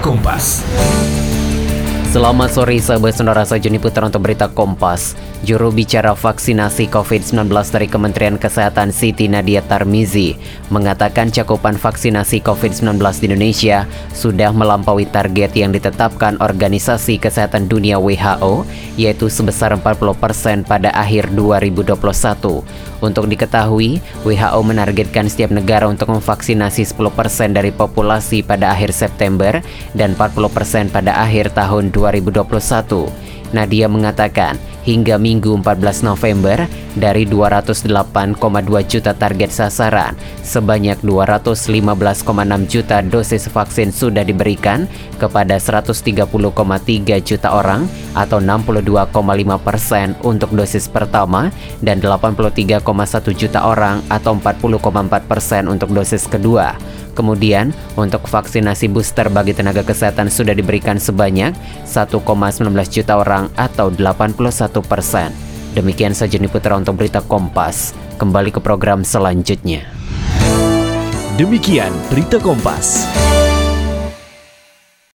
Compass. Selamat sore sahabat saudara saya Putra untuk berita Kompas. Juru bicara vaksinasi COVID-19 dari Kementerian Kesehatan Siti Nadia Tarmizi mengatakan cakupan vaksinasi COVID-19 di Indonesia sudah melampaui target yang ditetapkan Organisasi Kesehatan Dunia WHO yaitu sebesar 40% pada akhir 2021. Untuk diketahui, WHO menargetkan setiap negara untuk memvaksinasi 10% dari populasi pada akhir September dan 40% pada akhir tahun 2021. Nadia mengatakan, hingga Minggu 14 November dari 208,2 juta target sasaran, sebanyak 215,6 juta dosis vaksin sudah diberikan kepada 130,3 juta orang atau 62,5 persen untuk dosis pertama dan 83,1 juta orang atau 40,4 persen untuk dosis kedua. Kemudian, untuk vaksinasi booster bagi tenaga kesehatan sudah diberikan sebanyak 1,19 juta orang atau 81 persen. Demikian saja Putra untuk berita Kompas. Kembali ke program selanjutnya. Demikian berita Kompas.